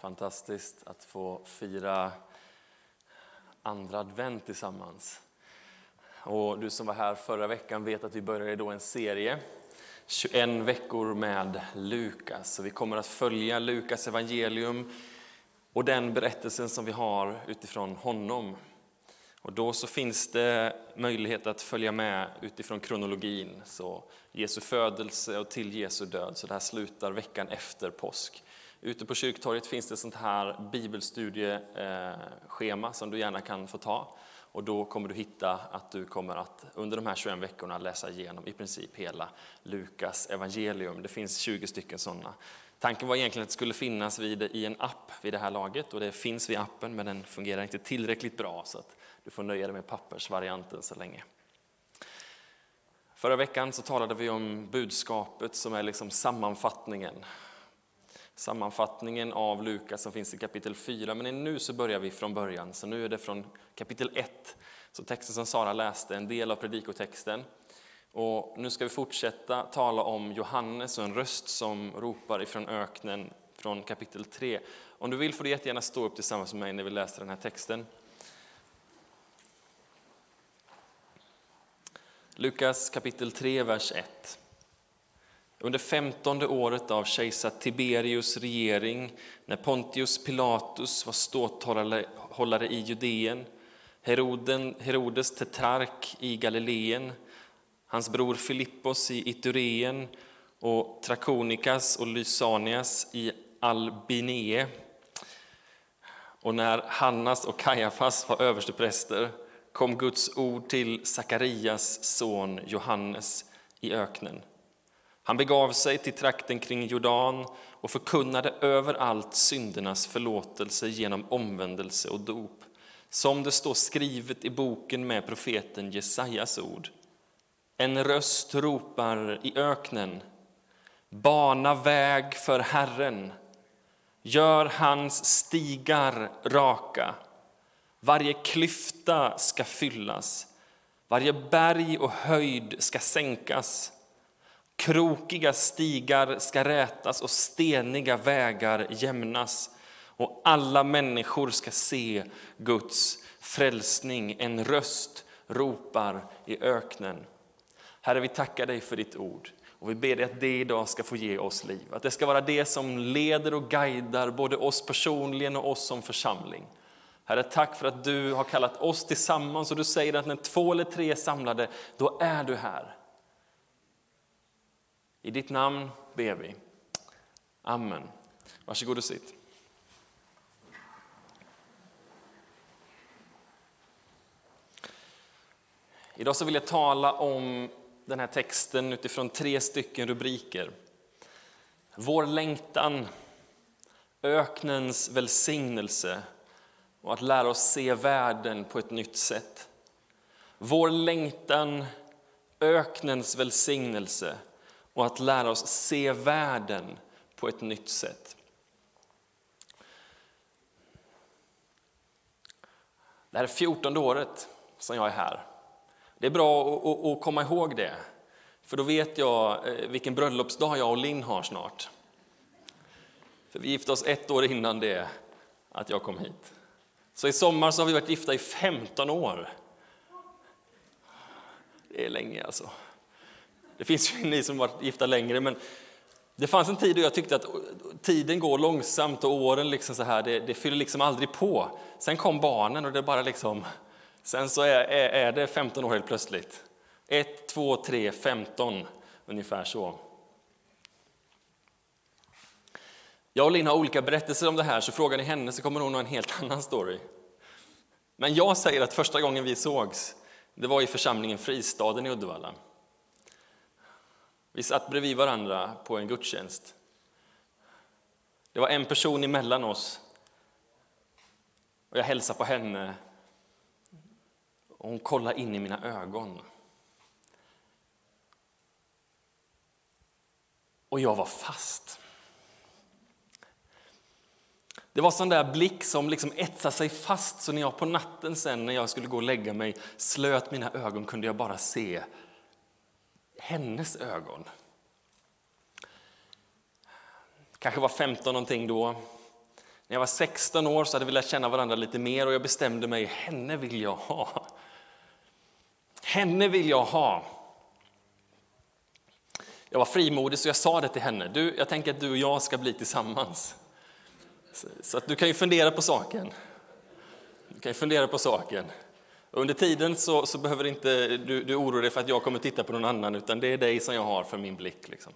Fantastiskt att få fira andra advent tillsammans. Och du som var här förra veckan vet att vi började då en serie, 21 veckor med Lukas. vi kommer att följa Lukas evangelium och den berättelsen som vi har utifrån honom. Och då så finns det möjlighet att följa med utifrån kronologin, så Jesu födelse och till Jesu död. Så det här slutar veckan efter påsk. Ute på kyrktorget finns det sånt här bibelstudieschema eh, som du gärna kan få ta. Och då kommer du hitta att du kommer att under de här 21 veckorna läsa igenom i princip hela Lukas evangelium. Det finns 20 stycken sådana. Tanken var egentligen att det skulle finnas vid, i en app vid det här laget och det finns vid appen men den fungerar inte tillräckligt bra så att du får nöja dig med pappersvarianten så länge. Förra veckan så talade vi om budskapet som är liksom sammanfattningen sammanfattningen av Lukas som finns i kapitel 4. Men nu så börjar vi från början, så nu är det från kapitel 1. Så texten som Sara läste, en del av predikotexten. Och nu ska vi fortsätta tala om Johannes och en röst som ropar ifrån öknen från kapitel 3. Om du vill får du jättegärna stå upp tillsammans med mig när vi läser den här texten. Lukas kapitel 3, vers 1. Under femtonde året av kejsar Tiberius regering, när Pontius Pilatus var ståthållare i Judeen, Heroden, Herodes tetrark i Galileen, hans bror Filippos i Itureen och Trakonikas och Lysanias i Albinee. Och när Hannas och Kajafas var överstepräster kom Guds ord till Sakarias son Johannes i öknen. Han begav sig till trakten kring Jordan och förkunnade överallt syndernas förlåtelse genom omvändelse och dop, som det står skrivet i boken med profeten Jesajas ord. En röst ropar i öknen, bana väg för Herren, gör hans stigar raka. Varje klyfta ska fyllas, varje berg och höjd ska sänkas Krokiga stigar ska rätas och steniga vägar jämnas och alla människor ska se Guds frälsning. En röst ropar i öknen. Herre, vi tackar dig för ditt ord och vi ber dig att det idag ska få ge oss liv. Att det ska vara det som leder och guidar både oss personligen och oss som församling. Herre, tack för att du har kallat oss tillsammans och du säger att när två eller tre är samlade, då är du här. I ditt namn ber vi. Amen. Varsågod och sitt. Idag så vill jag tala om den här texten utifrån tre stycken rubriker. Vår längtan, öknens välsignelse och att lära oss se världen på ett nytt sätt. Vår längtan, öknens välsignelse och att lära oss se världen på ett nytt sätt. Det här är fjortonde året som jag är här. Det är bra att komma ihåg det, för då vet jag eh, vilken bröllopsdag jag och Linn har snart. För vi gifte oss ett år innan det att jag kom hit. Så i sommar så har vi varit gifta i 15 år. Det är länge alltså. Det finns ju ni som varit gifta längre, men det fanns en tid då jag tyckte att tiden går långsamt och åren liksom så här, det, det fyller liksom aldrig på. Sen kom barnen och det bara liksom, sen så är, är, är det 15 år helt plötsligt. 1, 2, 3, 15, ungefär så. Jag och Linn har olika berättelser om det här, så frågar ni henne så kommer hon ha en helt annan story. Men jag säger att första gången vi sågs, det var i församlingen Fristaden i Uddevalla. Vi satt bredvid varandra på en gudstjänst. Det var en person emellan oss. Och jag hälsade på henne. Och hon kollade in i mina ögon. Och jag var fast. Det var sån där blick som liksom etsade sig fast, så när jag på natten sen när jag skulle gå och lägga mig slöt mina ögon kunde jag bara se hennes ögon. Kanske var 15 någonting då. När jag var 16 år så hade vi lärt känna varandra lite mer och jag bestämde mig, henne vill jag ha. Henne vill jag ha. Jag var frimodig så jag sa det till henne. Du, jag tänker att du och jag ska bli tillsammans. Så att du kan ju fundera på saken. Du kan ju fundera på saken. Under tiden så, så behöver inte du, du oroa dig för att jag kommer titta på någon annan, utan det är dig som jag har för min blick. Liksom.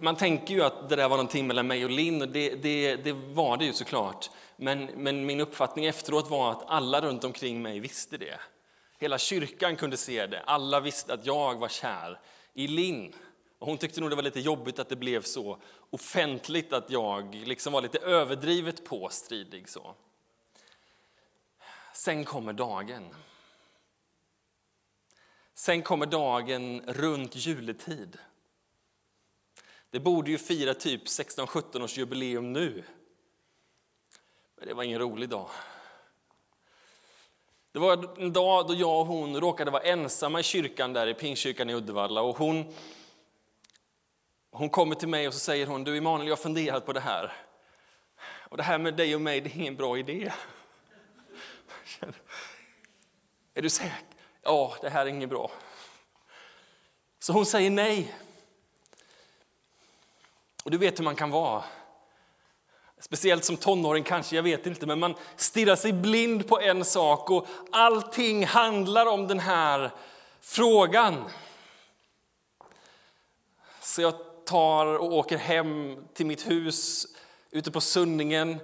Man tänker ju att det där var någonting mellan mig och Linn, och det, det, det var det ju såklart. Men, men min uppfattning efteråt var att alla runt omkring mig visste det. Hela kyrkan kunde se det. Alla visste att jag var kär i Linn. Och hon tyckte nog det var lite jobbigt att det blev så offentligt att jag liksom var lite överdrivet påstridig. Så. Sen kommer dagen. Sen kommer dagen runt juletid. Det borde ju fira typ 16-17 års jubileum nu. Men det var ingen rolig dag. Det var en dag då jag och hon råkade vara ensamma i kyrkan där i Pingstkyrkan i Uddevalla. Och hon, hon kommer till mig och så säger hon, du Emanuel, jag har funderat på det här. Och det här med dig och mig, det är ingen bra idé. Är du säker? Ja, det här är inget bra. Så hon säger nej. Och du vet hur man kan vara. Speciellt som tonåring kanske, jag vet inte, men man stirrar sig blind på en sak och allting handlar om den här frågan. Så jag tar och åker hem till mitt hus ute på Sunningen.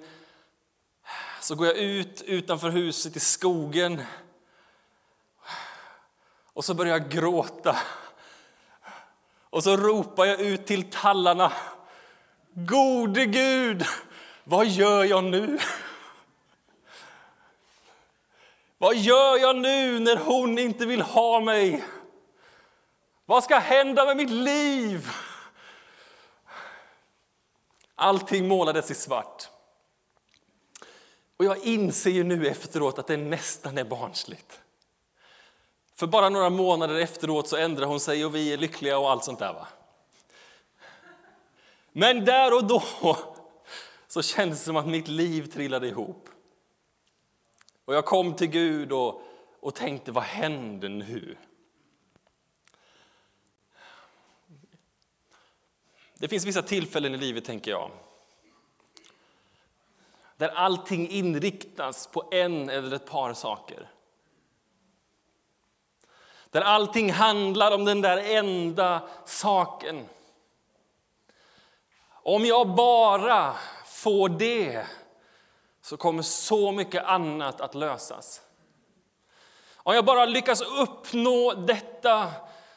Så går jag ut utanför huset i skogen och så börjar jag gråta. Och så ropar jag ut till tallarna. Gode Gud, vad gör jag nu? Vad gör jag nu när hon inte vill ha mig? Vad ska hända med mitt liv? Allting målades i svart. Och jag inser ju nu efteråt att det nästan är barnsligt. För bara några månader efteråt så ändrar hon sig och vi är lyckliga och allt sånt där. Va? Men där och då så kändes det som att mitt liv trillade ihop. Och jag kom till Gud och, och tänkte, vad händer nu? Det finns vissa tillfällen i livet, tänker jag, där allting inriktas på en eller ett par saker. Där allting handlar om den där enda saken. Om jag bara får det så kommer så mycket annat att lösas. Om jag bara lyckas uppnå detta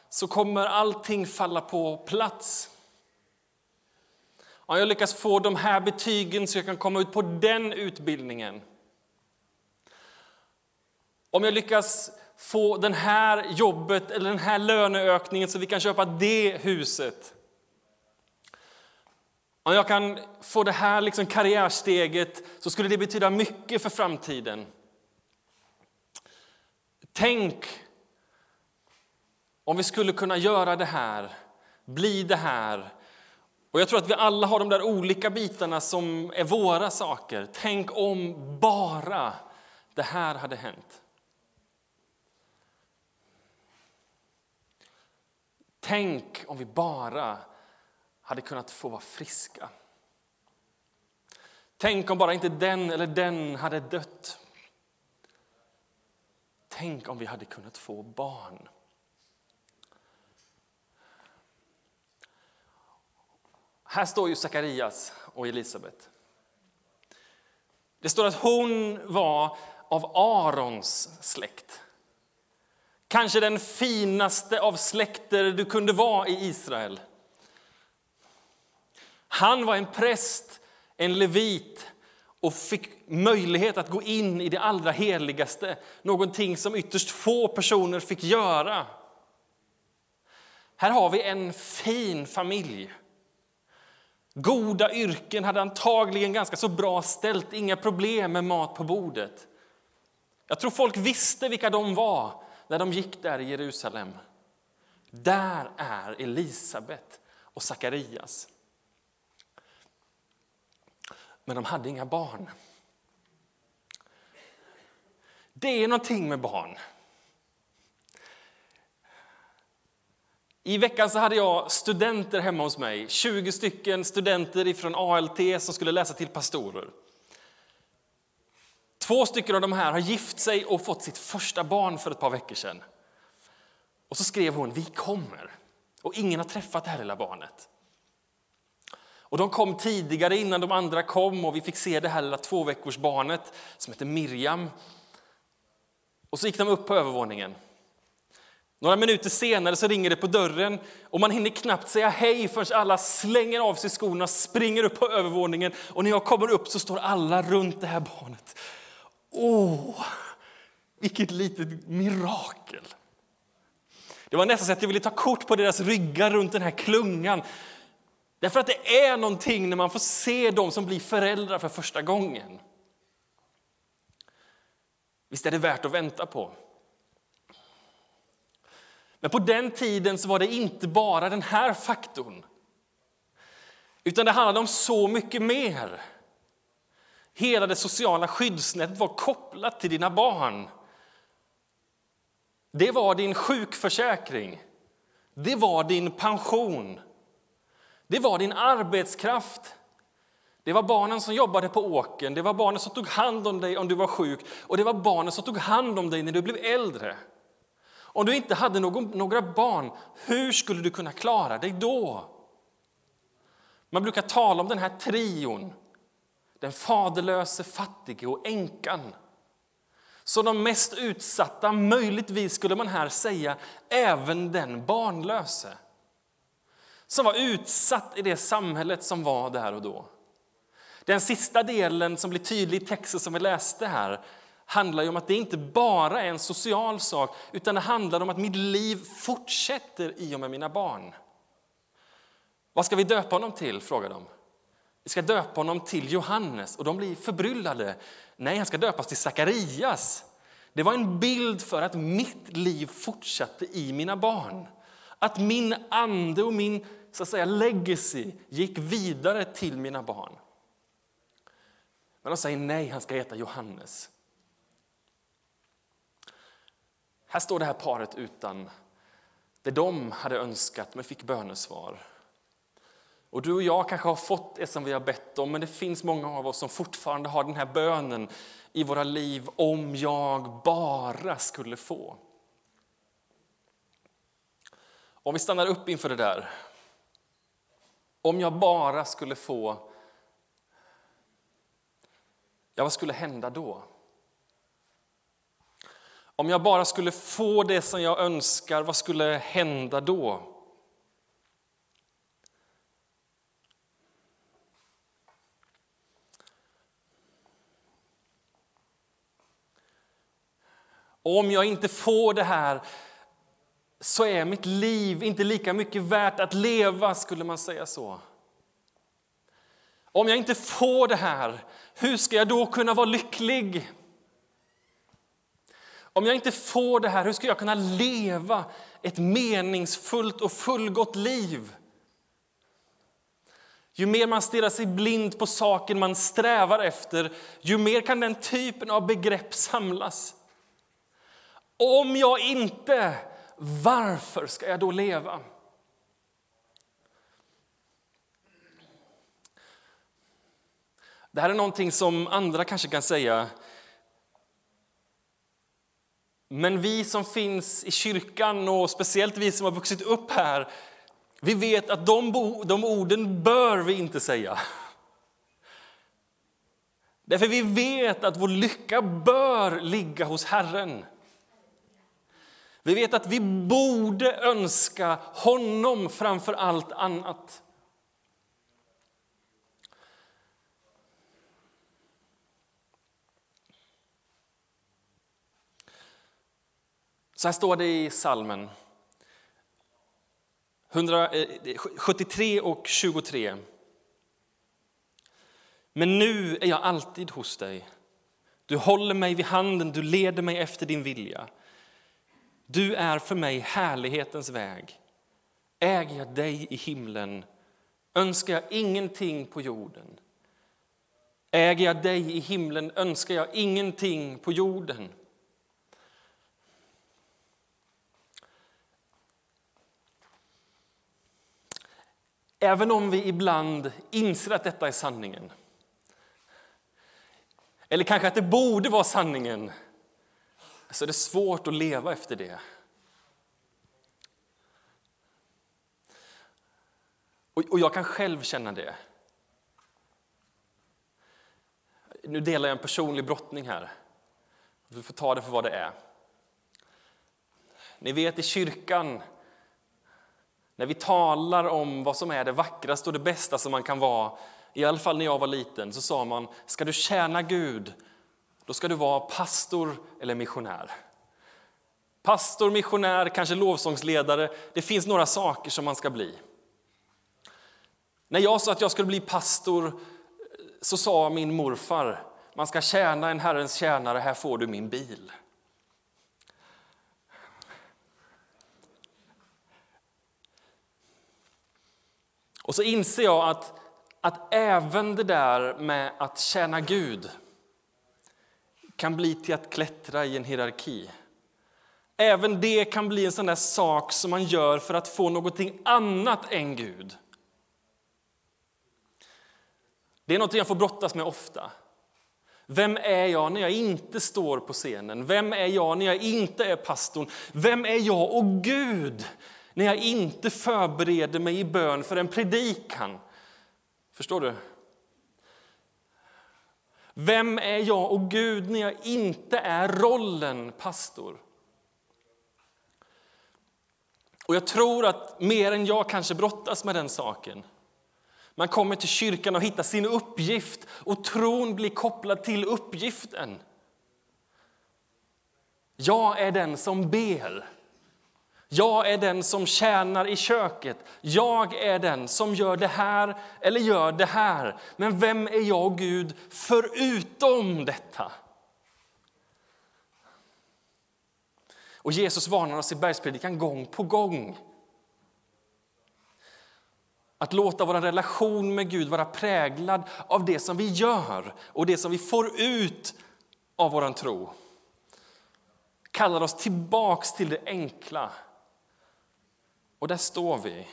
så kommer allting falla på plats. Om jag lyckas få de här betygen så jag kan komma ut på den utbildningen. Om jag lyckas få det här jobbet eller den här löneökningen så vi kan köpa det huset. Om jag kan få det här liksom karriärsteget så skulle det betyda mycket för framtiden. Tänk om vi skulle kunna göra det här, bli det här. Och Jag tror att vi alla har de där olika bitarna som är våra saker. Tänk om bara det här hade hänt. Tänk om vi bara hade kunnat få vara friska. Tänk om bara inte den eller den hade dött. Tänk om vi hade kunnat få barn. Här står ju Sakarias och Elisabet. Det står att hon var av Arons släkt. Kanske den finaste av släkter du kunde vara i Israel. Han var en präst, en levit och fick möjlighet att gå in i det allra heligaste. Någonting som ytterst få personer fick göra. Här har vi en fin familj. Goda yrken, hade antagligen ganska så bra ställt, inga problem med mat på bordet. Jag tror folk visste vilka de var när de gick där i Jerusalem. Där är Elisabet och Sakarias. Men de hade inga barn. Det är någonting med barn. I veckan så hade jag studenter hemma hos mig. 20 stycken studenter från ALT som skulle läsa till pastorer. Två stycken av de här har gift sig och fått sitt första barn för ett par veckor sedan. Och så skrev hon, vi kommer. Och ingen har träffat det här lilla barnet. Och de kom tidigare innan de andra kom och vi fick se det här lilla tvåveckorsbarnet som heter Miriam. Och så gick de upp på övervåningen. Några minuter senare så ringer det på dörren och man hinner knappt säga hej förrän alla slänger av sig skorna, springer upp på övervåningen och när jag kommer upp så står alla runt det här barnet. Åh, vilket litet mirakel! Det var nästan så att jag ville ta kort på deras ryggar runt den här klungan. Därför att det är någonting när man får se dem som blir föräldrar för första gången. Visst är det värt att vänta på. Men på den tiden så var det inte bara den här faktorn. Utan det handlade om så mycket mer. Hela det sociala skyddsnätet var kopplat till dina barn. Det var din sjukförsäkring. Det var din pension. Det var din arbetskraft. Det var barnen som jobbade på åken, det var barnen som tog hand om dig om du var sjuk och det var barnen som tog hand om dig när du blev äldre. Om du inte hade någon, några barn, hur skulle du kunna klara dig då? Man brukar tala om den här trion, den faderlöse, fattige och änkan. Så de mest utsatta, möjligtvis skulle man här säga även den barnlöse som var utsatt i det samhället som var där och då. Den sista delen som blir tydlig i texten som vi läste här handlar om att det inte bara är en social sak utan det handlar om att mitt liv fortsätter i och med mina barn. Vad ska vi döpa honom till? frågar de. Vi ska döpa honom till Johannes och de blir förbryllade. Nej, han ska döpas till Sakarias. Det var en bild för att mitt liv fortsatte i mina barn. Att min ande och min så att säga, legacy gick vidare till mina barn. Men de säger nej, han ska heta Johannes. Här står det här paret utan det de hade önskat men fick bönesvar. Och du och jag kanske har fått det som vi har bett om men det finns många av oss som fortfarande har den här bönen i våra liv om jag bara skulle få. Om vi stannar upp inför det där. Om jag bara skulle få, ja vad skulle hända då? Om jag bara skulle få det som jag önskar, vad skulle hända då? Om jag inte får det här så är mitt liv inte lika mycket värt att leva, skulle man säga så. Om jag inte får det här, hur ska jag då kunna vara lycklig? Om jag inte får det här, hur ska jag kunna leva ett meningsfullt och fullgott liv? Ju mer man stirrar sig blind på saken man strävar efter, ju mer kan den typen av begrepp samlas. Om jag inte, varför ska jag då leva? Det här är någonting som andra kanske kan säga men vi som finns i kyrkan och speciellt vi som har vuxit upp här, vi vet att de, de orden bör vi inte säga. Därför vi vet att vår lycka bör ligga hos Herren. Vi vet att vi borde önska honom framför allt annat. Så här står det i salmen 73 eh, och 23. Men nu är jag alltid hos dig. Du håller mig vid handen, du leder mig efter din vilja. Du är för mig härlighetens väg. Äger jag dig i himlen önskar jag ingenting på jorden. Äger jag dig i himlen önskar jag ingenting på jorden. Även om vi ibland inser att detta är sanningen eller kanske att det borde vara sanningen så är det svårt att leva efter det. Och, jag kan själv känna det. Nu delar jag en personlig brottning här. Du får ta det för vad det är. Ni vet i kyrkan, när vi talar om vad som är det vackraste och det bästa som man kan vara, i alla fall när jag var liten, så sa man, ska du tjäna Gud, då ska du vara pastor eller missionär. Pastor, missionär, kanske lovsångsledare. Det finns några saker som man ska bli. När jag sa att jag skulle bli pastor så sa min morfar, man ska tjäna en Herrens tjänare, här får du min bil. Och så inser jag att, att även det där med att tjäna Gud kan bli till att klättra i en hierarki. Även det kan bli en sån där sak som man gör för att få någonting annat än Gud. Det är något jag får brottas med ofta. Vem är jag när jag inte står på scenen? Vem är jag när jag inte är pastorn? Vem är jag och Gud när jag inte förbereder mig i bön för en predikan? Förstår du? Vem är jag och Gud när jag inte är rollen pastor? Och jag tror att mer än jag kanske brottas med den saken. Man kommer till kyrkan och hittar sin uppgift och tron blir kopplad till uppgiften. Jag är den som ber. Jag är den som tjänar i köket. Jag är den som gör det här eller gör det här. Men vem är jag och Gud förutom detta? Och Jesus varnar oss i bergspredikan gång på gång. Att låta vår relation med Gud vara präglad av det som vi gör och det som vi får ut av vår tro kallar oss tillbaks till det enkla och där står vi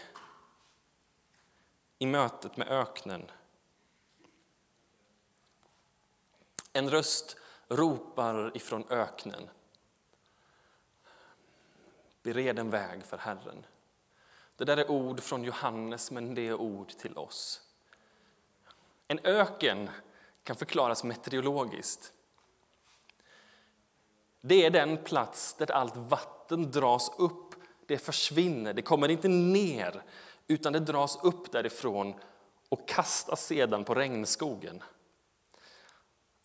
i mötet med öknen. En röst ropar ifrån öknen. Bered en väg för Herren. Det där är ord från Johannes, men det är ord till oss. En öken kan förklaras meteorologiskt. Det är den plats där allt vatten dras upp det försvinner, det kommer inte ner utan det dras upp därifrån och kastas sedan på regnskogen.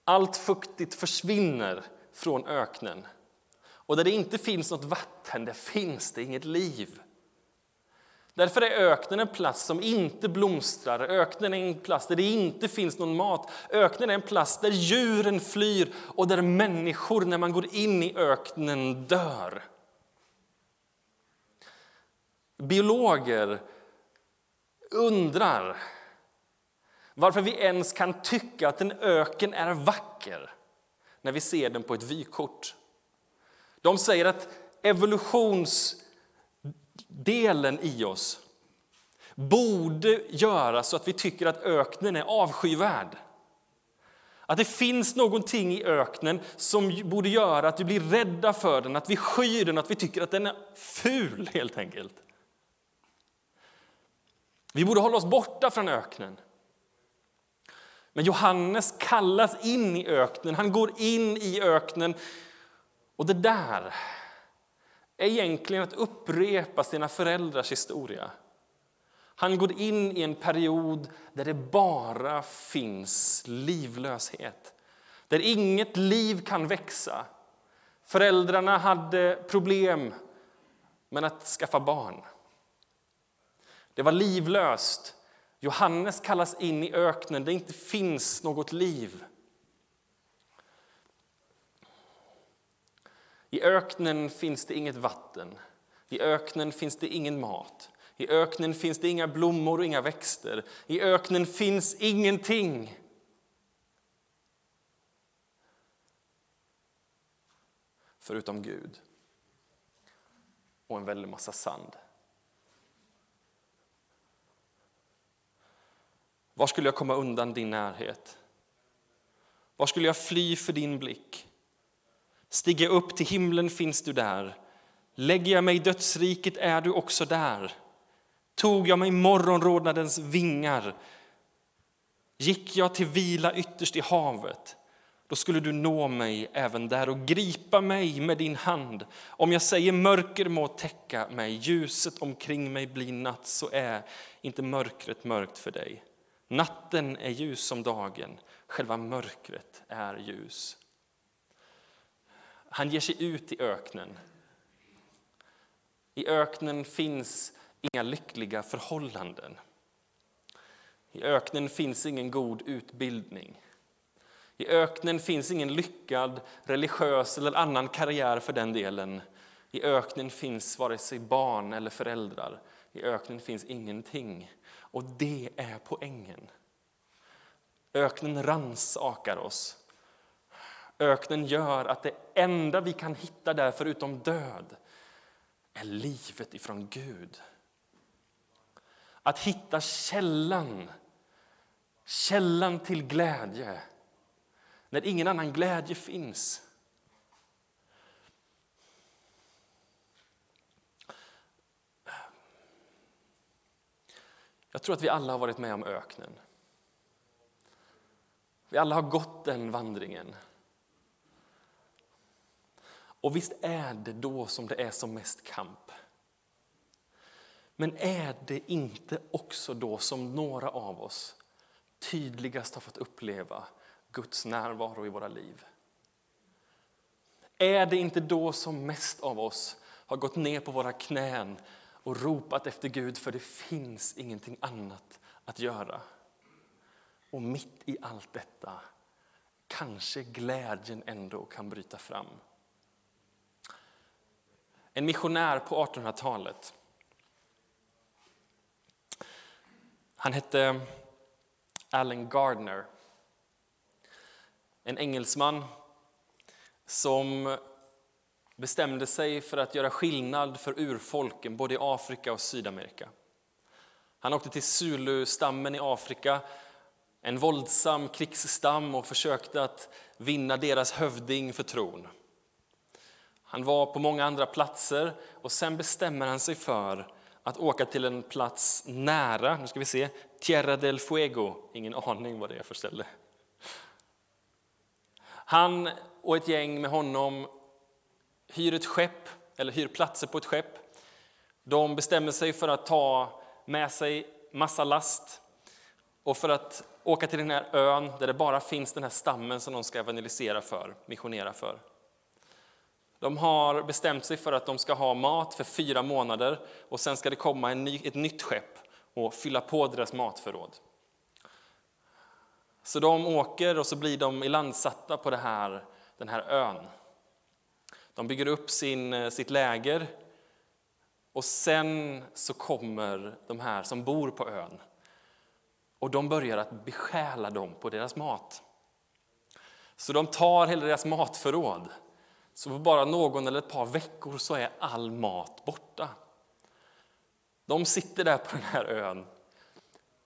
Allt fuktigt försvinner från öknen. Och där det inte finns något vatten, där finns det inget liv. Därför är öknen en plats som inte blomstrar, öknen är en plats där det inte finns någon mat. Öknen är en plats där djuren flyr och där människor, när man går in i öknen, dör. Biologer undrar varför vi ens kan tycka att en öken är vacker när vi ser den på ett vykort. De säger att evolutionsdelen i oss borde göra så att vi tycker att öknen är avskyvärd. Att det finns någonting i öknen som borde göra att vi blir rädda för den, att vi skyr den, att vi tycker att den är ful helt enkelt. Vi borde hålla oss borta från öknen. Men Johannes kallas in i öknen, han går in i öknen. Och det där är egentligen att upprepa sina föräldrars historia. Han går in i en period där det bara finns livlöshet. Där inget liv kan växa. Föräldrarna hade problem med att skaffa barn. Det var livlöst. Johannes kallas in i öknen där det inte finns något liv. I öknen finns det inget vatten, i öknen finns det ingen mat. I öknen finns det inga blommor och inga växter. I öknen finns ingenting. Förutom Gud och en väldig massa sand. Var skulle jag komma undan din närhet? Var skulle jag fly för din blick? Stiger jag upp till himlen finns du där. Lägger jag mig i dödsriket är du också där. Tog jag mig morgonrodnadens vingar Gick jag till vila ytterst i havet, då skulle du nå mig även där och gripa mig med din hand. Om jag säger mörker må täcka mig, ljuset omkring mig blir natt, så är inte mörkret mörkt för dig. Natten är ljus som dagen, själva mörkret är ljus. Han ger sig ut i öknen. I öknen finns inga lyckliga förhållanden. I öknen finns ingen god utbildning. I öknen finns ingen lyckad religiös eller annan karriär för den delen. I öknen finns vare sig barn eller föräldrar. I öknen finns ingenting. Och det är poängen. Öknen ransakar oss. Öknen gör att det enda vi kan hitta där förutom död är livet ifrån Gud. Att hitta källan Källan till glädje, när ingen annan glädje finns. Jag tror att vi alla har varit med om öknen. Vi alla har gått den vandringen. Och visst är det då som det är som mest kamp. Men är det inte också då som några av oss tydligast har fått uppleva Guds närvaro i våra liv? Är det inte då som mest av oss har gått ner på våra knän och ropat efter Gud för det finns ingenting annat att göra? Och mitt i allt detta kanske glädjen ändå kan bryta fram. En missionär på 1800-talet. Han hette Allen Gardner. En engelsman som bestämde sig för att göra skillnad för urfolken både i Afrika och Sydamerika. Han åkte till Zulu-stammen i Afrika, en våldsam krigsstam och försökte att vinna deras hövding för tron. Han var på många andra platser och sen bestämmer han sig för att åka till en plats nära, nu ska vi se, Tierra del Fuego. Ingen aning vad det är för ställe. Han och ett gäng med honom hyr ett skepp, eller hyr platser på ett skepp. De bestämmer sig för att ta med sig massa last och för att åka till den här ön där det bara finns den här stammen som de ska evangelisera för, missionera för. De har bestämt sig för att de ska ha mat för fyra månader och sen ska det komma en ny, ett nytt skepp och fylla på deras matförråd. Så de åker och så blir de ilandsatta på det här, den här ön. De bygger upp sin, eh, sitt läger och sen så kommer de här som bor på ön och de börjar att besjäla dem på deras mat. Så de tar hela deras matförråd så på bara någon eller ett par veckor så är all mat borta. De sitter där på den här ön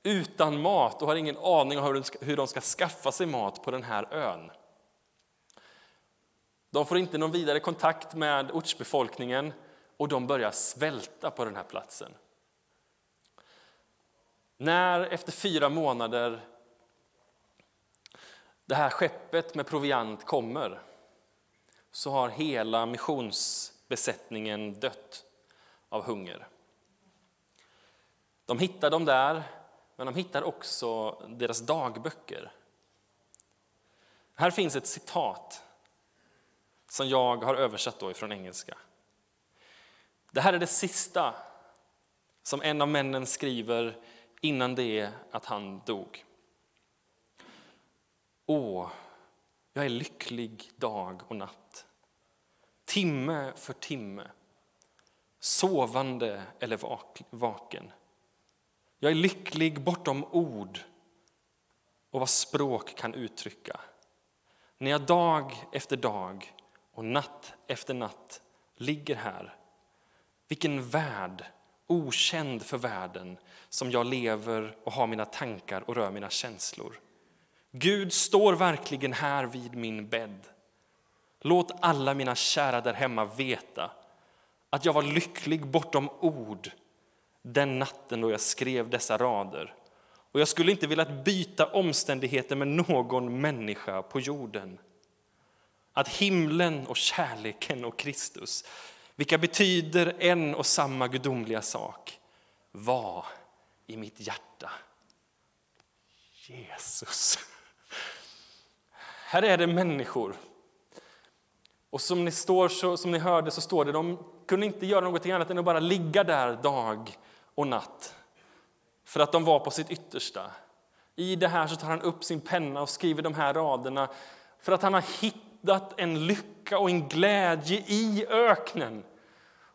utan mat och har ingen aning om hur de ska skaffa sig mat på den här ön. De får inte någon vidare kontakt med ortsbefolkningen och de börjar svälta på den här platsen. När efter fyra månader det här skeppet med proviant kommer så har hela missionsbesättningen dött av hunger. De hittar dem där, men de hittar också deras dagböcker. Här finns ett citat som jag har översatt då ifrån engelska. Det här är det sista som en av männen skriver innan det att han dog. Åh, jag är lycklig dag och natt, timme för timme, sovande eller vaken. Jag är lycklig bortom ord och vad språk kan uttrycka. När jag dag efter dag och natt efter natt ligger här. Vilken värld, okänd för världen, som jag lever och har mina tankar och rör mina känslor. Gud står verkligen här vid min bädd. Låt alla mina kära där hemma veta att jag var lycklig bortom ord den natten då jag skrev dessa rader. Och jag skulle inte velat byta omständigheter med någon människa på jorden. Att himlen och kärleken och Kristus, vilka betyder en och samma gudomliga sak, var i mitt hjärta. Jesus. Här är det människor. Och som ni, står, så, som ni hörde så står det, de kunde inte göra något annat än att bara ligga där dag och natt. För att de var på sitt yttersta. I det här så tar han upp sin penna och skriver de här raderna för att han har hittat en lycka och en glädje i öknen.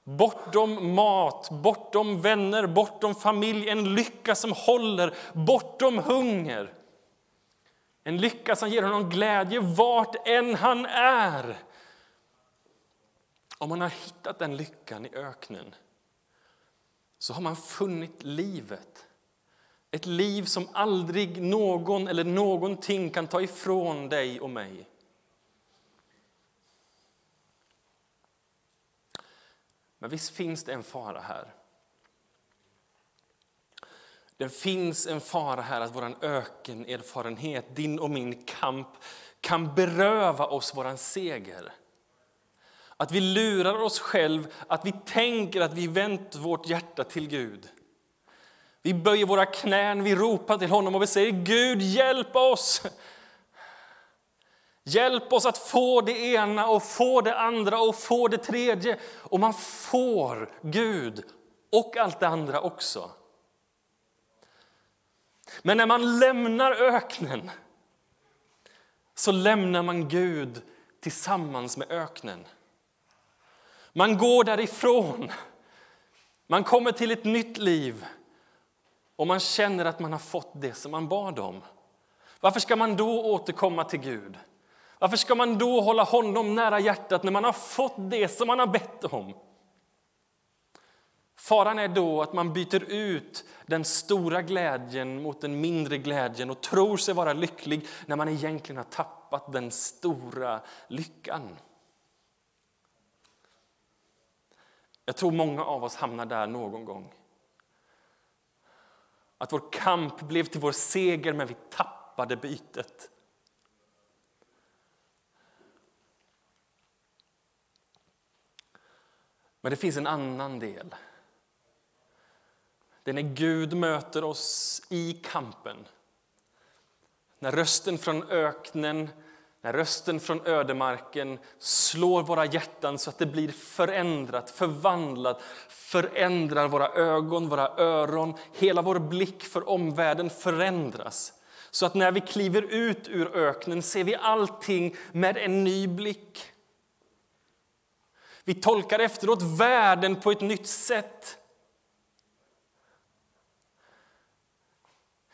Bortom mat, bortom vänner, bortom familj, en lycka som håller, bortom hunger. En lycka som ger honom glädje vart än han är. Om man har hittat den lyckan i öknen så har man funnit livet. Ett liv som aldrig någon eller någonting kan ta ifrån dig och mig. Men visst finns det en fara här. Det finns en fara här att vår ökenerfarenhet, din och min kamp kan beröva oss vår seger. Att vi lurar oss själv, att vi tänker att vi vänt vårt hjärta till Gud. Vi böjer våra knän, vi ropar till honom och vi säger Gud hjälp oss. Hjälp oss att få det ena och få det andra och få det tredje. Och man får Gud och allt det andra också. Men när man lämnar öknen så lämnar man Gud tillsammans med öknen. Man går därifrån. Man kommer till ett nytt liv och man känner att man har fått det som man bad om. Varför ska man då återkomma till Gud? Varför ska man då hålla honom nära hjärtat när man har fått det som man har bett om? Faran är då att man byter ut den stora glädjen mot den mindre glädjen och tror sig vara lycklig när man egentligen har tappat den stora lyckan. Jag tror många av oss hamnar där någon gång. Att vår kamp blev till vår seger, men vi tappade bytet. Men det finns en annan del. Det är när Gud möter oss i kampen. När rösten från öknen när rösten från ödemarken slår våra hjärtan så att det blir förändrat, förvandlat, förändrar våra ögon, våra öron, hela vår blick för omvärlden förändras. Så att när vi kliver ut ur öknen ser vi allting med en ny blick. Vi tolkar efteråt världen på ett nytt sätt.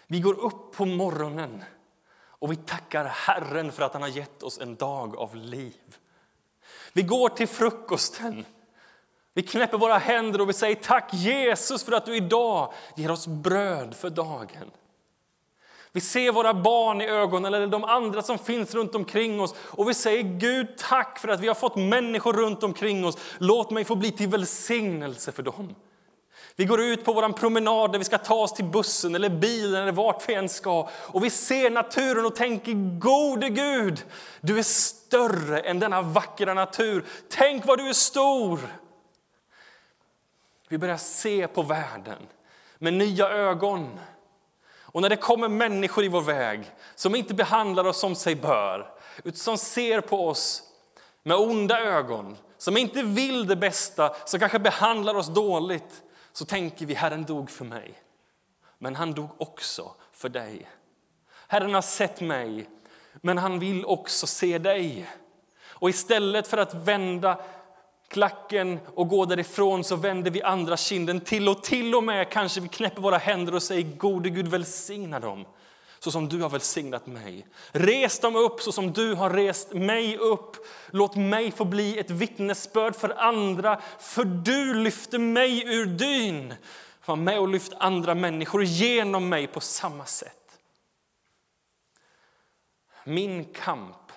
Vi går upp på morgonen och vi tackar Herren för att han har gett oss en dag av liv. Vi går till frukosten. Vi knäpper våra händer och vi säger tack Jesus för att du idag ger oss bröd för dagen. Vi ser våra barn i ögonen eller de andra som finns runt omkring oss och vi säger Gud tack för att vi har fått människor runt omkring oss. Låt mig få bli till välsignelse för dem. Vi går ut på vår promenad där vi ska ta oss till bussen eller bilen eller vart vi än ska. Och vi ser naturen och tänker, gode Gud, du är större än denna vackra natur. Tänk vad du är stor! Vi börjar se på världen med nya ögon. Och när det kommer människor i vår väg som inte behandlar oss som sig bör, utan som ser på oss med onda ögon, som inte vill det bästa, som kanske behandlar oss dåligt, så tänker vi Herren dog för mig, men han dog också för dig. Herren har sett mig, men han vill också se dig. Och istället för att vända klacken och går därifrån så vänder vi andra kinden till och till och med kanske vi knäpper våra händer och säger gode Gud välsigna dem så som du har välsignat mig. Res dem upp så som du har rest mig upp. Låt mig få bli ett vittnesbörd för andra, för du lyfte mig ur dyn. Var med och lyft andra människor genom mig på samma sätt. Min kamp,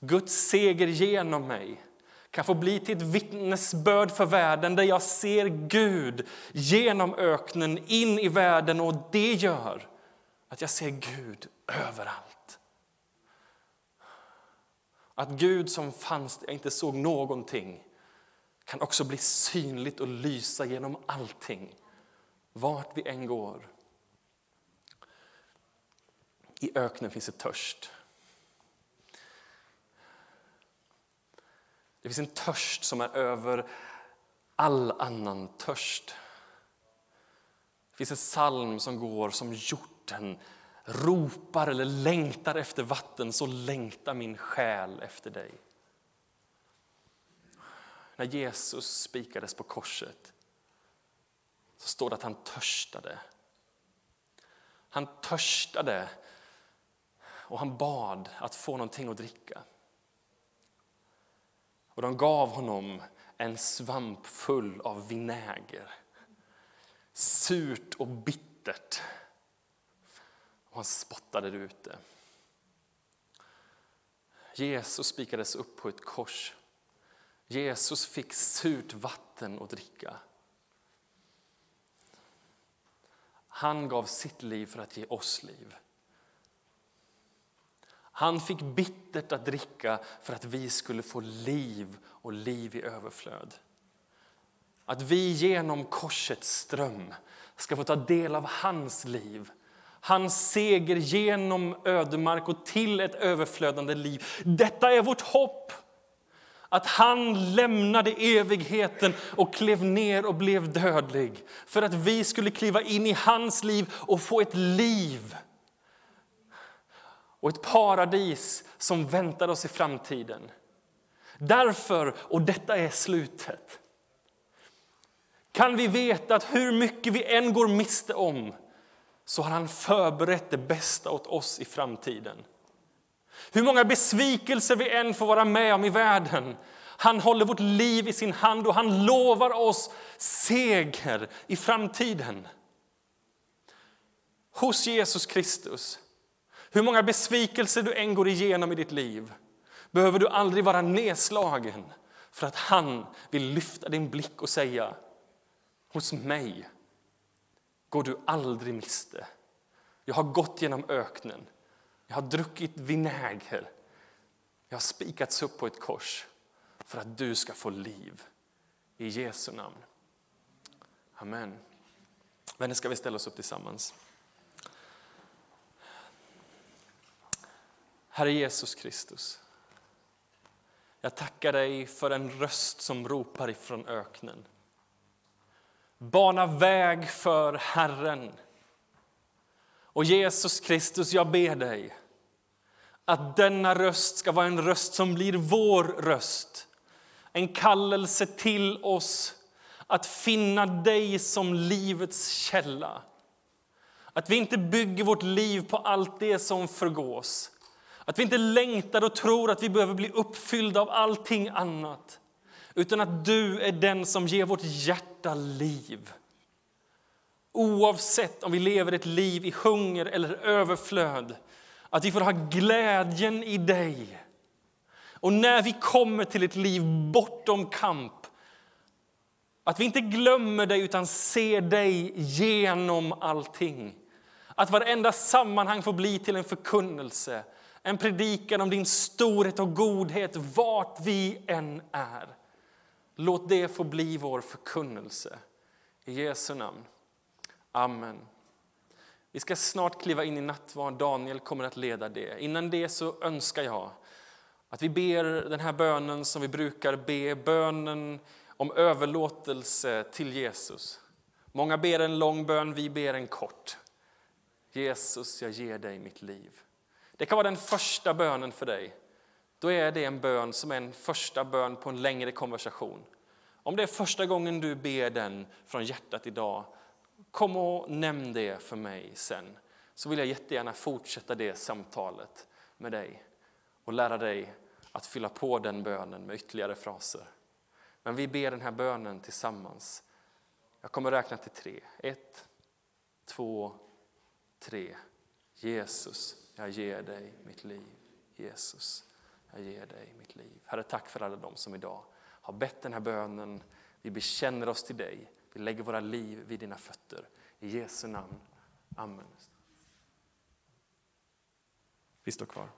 Guds seger genom mig kan få bli till ett vittnesbörd för världen där jag ser Gud genom öknen in i världen och det gör att jag ser Gud överallt. Att Gud som fanns där jag inte såg någonting kan också bli synligt och lysa genom allting, vart vi än går. I öknen finns det törst. Det finns en törst som är över all annan törst. Det finns en psalm som går som hjorten ropar eller längtar efter vatten, så längtar min själ efter dig. När Jesus spikades på korset så står det att han törstade. Han törstade och han bad att få någonting att dricka. Och de gav honom en svamp full av vinäger. Surt och bittert. Och han spottade det ute. Jesus spikades upp på ett kors. Jesus fick surt vatten att dricka. Han gav sitt liv för att ge oss liv. Han fick bittert att dricka för att vi skulle få liv och liv i överflöd. Att vi genom korsets ström ska få ta del av hans liv. Hans seger genom ödemark och till ett överflödande liv. Detta är vårt hopp. Att han lämnade evigheten och klev ner och blev dödlig för att vi skulle kliva in i hans liv och få ett liv och ett paradis som väntar oss i framtiden. Därför, och detta är slutet, kan vi veta att hur mycket vi än går miste om så har han förberett det bästa åt oss i framtiden. Hur många besvikelser vi än får vara med om i världen han håller vårt liv i sin hand och han lovar oss seger i framtiden. Hos Jesus Kristus hur många besvikelser du än går igenom i ditt liv behöver du aldrig vara nedslagen för att han vill lyfta din blick och säga hos mig går du aldrig miste. Jag har gått genom öknen, jag har druckit vinäger jag har spikats upp på ett kors för att du ska få liv. I Jesu namn. Amen. Vänner, ska vi ställa oss upp tillsammans? Herre Jesus Kristus. Jag tackar dig för en röst som ropar ifrån öknen. Bana väg för Herren. Och Jesus Kristus, jag ber dig att denna röst ska vara en röst som blir vår röst. En kallelse till oss att finna dig som livets källa. Att vi inte bygger vårt liv på allt det som förgås att vi inte längtar och tror att vi behöver bli uppfyllda av allting annat. Utan att du är den som ger vårt hjärta liv. Oavsett om vi lever ett liv i hunger eller överflöd. Att vi får ha glädjen i dig. Och när vi kommer till ett liv bortom kamp att vi inte glömmer dig utan ser dig genom allting. Att varenda sammanhang får bli till en förkunnelse en predikan om din storhet och godhet vart vi än är. Låt det få bli vår förkunnelse. I Jesu namn. Amen. Vi ska snart kliva in i nattvarden. Daniel kommer att leda det. Innan det så önskar jag att vi ber den här bönen som vi brukar be, bönen om överlåtelse till Jesus. Många ber en lång bön, vi ber en kort. Jesus, jag ger dig mitt liv. Det kan vara den första bönen för dig. Då är det en bön som är en första bön på en längre konversation. Om det är första gången du ber den från hjärtat idag, kom och nämn det för mig sen. så vill jag jättegärna fortsätta det samtalet med dig och lära dig att fylla på den bönen med ytterligare fraser. Men vi ber den här bönen tillsammans. Jag kommer räkna till tre. Ett, två, tre. Jesus, jag ger dig mitt liv. Jesus, jag ger dig mitt liv. Herre, tack för alla de som idag har bett den här bönen. Vi bekänner oss till dig. Vi lägger våra liv vid dina fötter. I Jesu namn. Amen. Vi står kvar.